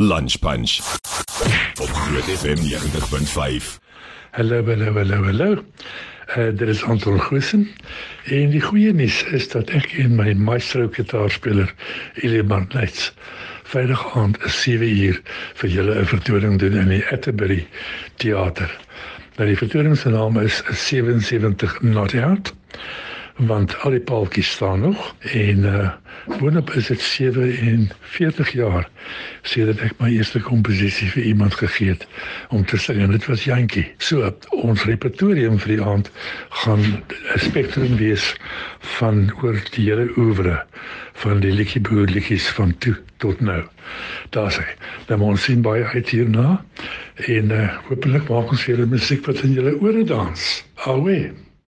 Lunch Punch op Groot FM 90.5. Hallo, hallo, hallo, hallo. Uh, dit is Anton Goosen. En die goeie nuus is dat ek en my maestro gitaarspeler Eliman Knights vrydag aand 7 uur vir julle 'n vertoning doen in die Atterbury Theater. Nou die vertoning se naam is 77 Not Out want al die paaltjies staan nog en uh boonop is dit 47 jaar sedert ek my eerste komposisie vir iemand gegee het om te sing en dit was Jantjie. So ons repertorium vir die aand gaan 'n spektrum wees van oor die hele oeuvre van die liedjie boer liedjies van toe tot nou. Daar sê, dan moet ons sien baie uit hierna en uh hopelik maak ons weer musiek wat in julle ore dans. Alweer.